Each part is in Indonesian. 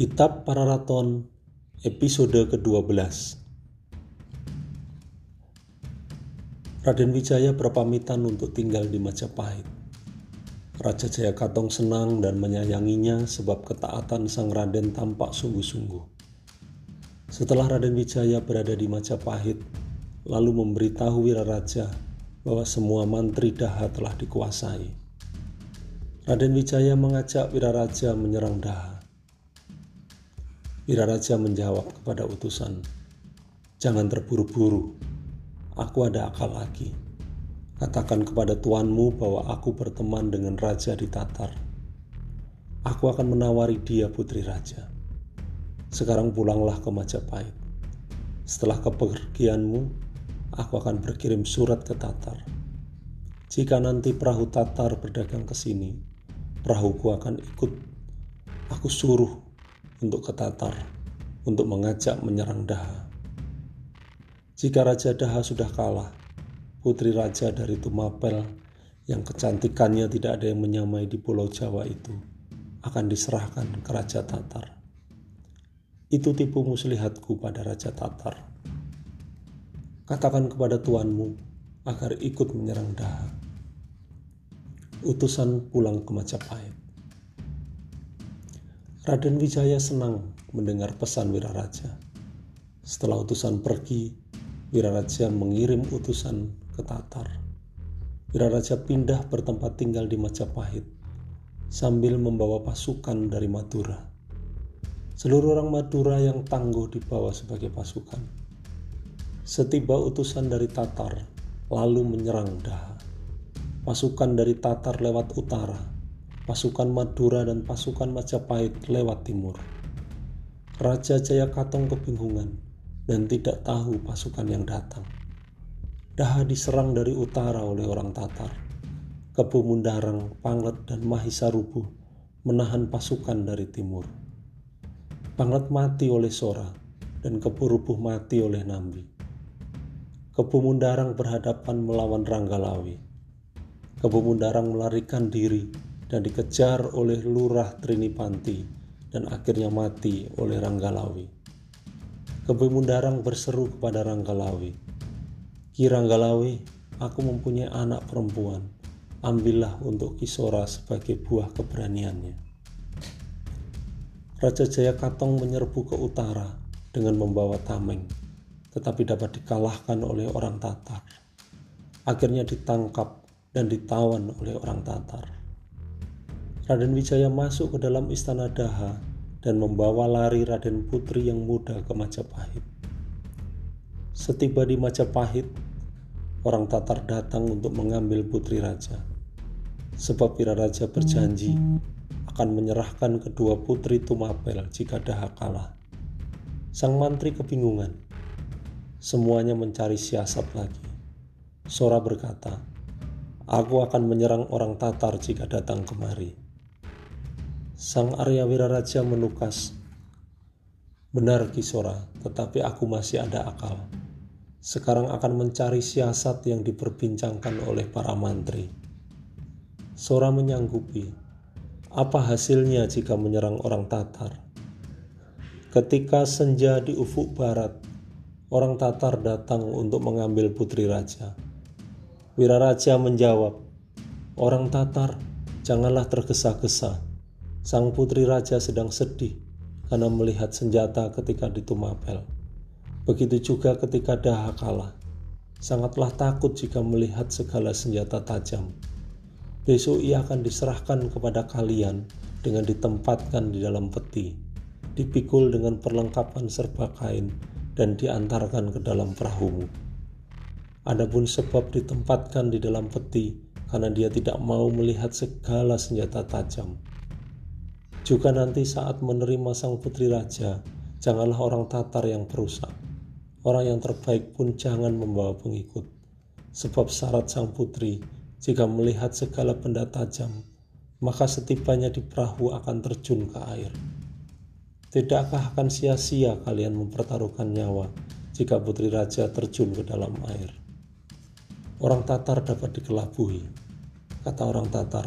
Kitab Pararaton episode ke-12 Raden Wijaya berpamitan untuk tinggal di Majapahit. Raja Jayakatong senang dan menyayanginya sebab ketaatan sang Raden tampak sungguh-sungguh. Setelah Raden Wijaya berada di Majapahit, lalu memberitahu Wiraraja bahwa semua mantri Daha telah dikuasai. Raden Wijaya mengajak Wiraraja menyerang Daha. Wiraraja menjawab kepada utusan, Jangan terburu-buru, aku ada akal lagi. Katakan kepada tuanmu bahwa aku berteman dengan raja di Tatar. Aku akan menawari dia putri raja. Sekarang pulanglah ke Majapahit. Setelah kepergianmu, aku akan berkirim surat ke Tatar. Jika nanti perahu Tatar berdagang ke sini, perahuku akan ikut. Aku suruh untuk ke Tatar untuk mengajak menyerang Daha. Jika Raja Daha sudah kalah, putri raja dari Tumapel yang kecantikannya tidak ada yang menyamai di Pulau Jawa itu akan diserahkan ke Raja Tatar. Itu tipu muslihatku pada Raja Tatar. Katakan kepada tuanmu agar ikut menyerang Daha. Utusan pulang ke Majapahit. Raden Wijaya senang mendengar pesan Wiraraja. Setelah utusan pergi, Wiraraja mengirim utusan ke Tatar. Wiraraja pindah bertempat tinggal di Majapahit sambil membawa pasukan dari Madura. Seluruh orang Madura yang tangguh dibawa sebagai pasukan. Setiba utusan dari Tatar, lalu menyerang Daha. Pasukan dari Tatar lewat utara pasukan Madura dan pasukan Majapahit lewat timur. Raja Jayakatong kebingungan dan tidak tahu pasukan yang datang. Daha diserang dari utara oleh orang Tatar. Kebu Mundarang, Panglet, dan Mahisa Rubuh menahan pasukan dari timur. Panglet mati oleh Sora dan Kebu Rubuh mati oleh Nambi. Kebu Mundarang berhadapan melawan Ranggalawi. Kebu Mundarang melarikan diri dan dikejar oleh Lurah Trinipanti dan akhirnya mati oleh Ranggalawi. Kebemundarang berseru kepada Ranggalawi, Ki Ranggalawi, aku mempunyai anak perempuan, ambillah untuk Kisora sebagai buah keberaniannya. Raja Jayakatong menyerbu ke utara dengan membawa tameng, tetapi dapat dikalahkan oleh orang Tatar. Akhirnya ditangkap dan ditawan oleh orang Tatar. Raden Wijaya masuk ke dalam istana Daha dan membawa lari Raden Putri yang muda ke Majapahit. Setiba di Majapahit, orang Tatar datang untuk mengambil putri raja. Sebab Raja berjanji akan menyerahkan kedua putri Tumapel jika Daha kalah. Sang mantri kebingungan. Semuanya mencari siasat lagi. Sora berkata, Aku akan menyerang orang Tatar jika datang kemari. Sang Arya Wiraraja menukas, Benar Kisora, tetapi aku masih ada akal. Sekarang akan mencari siasat yang diperbincangkan oleh para mantri. Sora menyanggupi, apa hasilnya jika menyerang orang Tatar? Ketika senja di ufuk barat, orang Tatar datang untuk mengambil putri raja. Wiraraja menjawab, orang Tatar, janganlah tergesa-gesa Sang putri raja sedang sedih karena melihat senjata ketika di Tumapel. Begitu juga ketika Daha kalah. Sangatlah takut jika melihat segala senjata tajam. Besok ia akan diserahkan kepada kalian dengan ditempatkan di dalam peti, dipikul dengan perlengkapan serba kain, dan diantarkan ke dalam perahumu. Adapun sebab ditempatkan di dalam peti karena dia tidak mau melihat segala senjata tajam juga nanti saat menerima sang putri raja, janganlah orang Tatar yang berusak. Orang yang terbaik pun jangan membawa pengikut. Sebab syarat sang putri, jika melihat segala benda tajam, maka setibanya di perahu akan terjun ke air. Tidakkah akan sia-sia kalian mempertaruhkan nyawa jika putri raja terjun ke dalam air? Orang Tatar dapat dikelabuhi. Kata orang Tatar,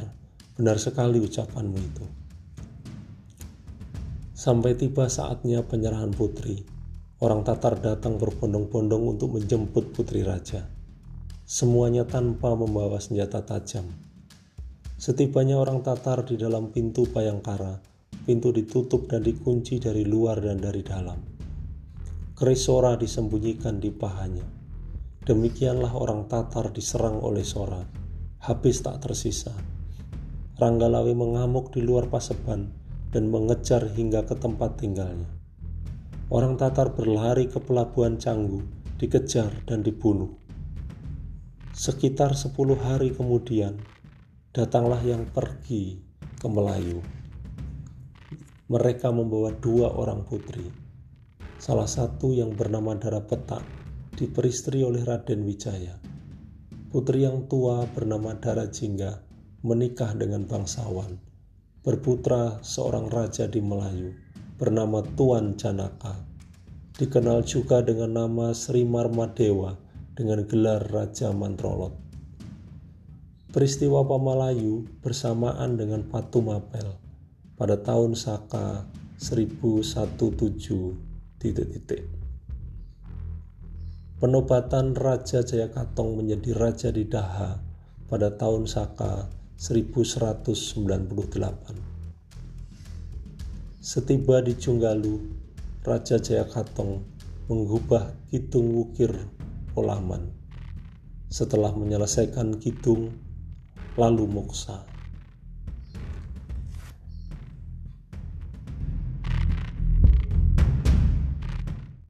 benar sekali ucapanmu itu. Sampai tiba saatnya penyerahan putri, orang Tatar datang berbondong-bondong untuk menjemput putri raja. Semuanya tanpa membawa senjata tajam. Setibanya orang Tatar di dalam pintu Payangkara, pintu ditutup dan dikunci dari luar dan dari dalam. Keris Sora disembunyikan di pahanya. Demikianlah orang Tatar diserang oleh Sora, habis tak tersisa. Ranggalawi mengamuk di luar paseban, dan mengejar hingga ke tempat tinggalnya. Orang Tatar berlari ke pelabuhan Canggu, dikejar dan dibunuh. Sekitar sepuluh hari kemudian, datanglah yang pergi ke Melayu. Mereka membawa dua orang putri. Salah satu yang bernama Dara Petak diperistri oleh Raden Wijaya. Putri yang tua bernama Dara Jingga menikah dengan bangsawan berputra seorang raja di Melayu bernama Tuan Janaka. Dikenal juga dengan nama Sri Marmadewa dengan gelar Raja Mantrolot. Peristiwa Pamalayu bersamaan dengan Patu Mapel pada tahun Saka 1017 titik-titik. Penobatan Raja Jayakatong menjadi raja di Daha pada tahun Saka 1198. Setiba di Cunggalu, Raja Jayakatong mengubah Kidung Wukir Polaman. Setelah menyelesaikan Kidung, lalu Moksa.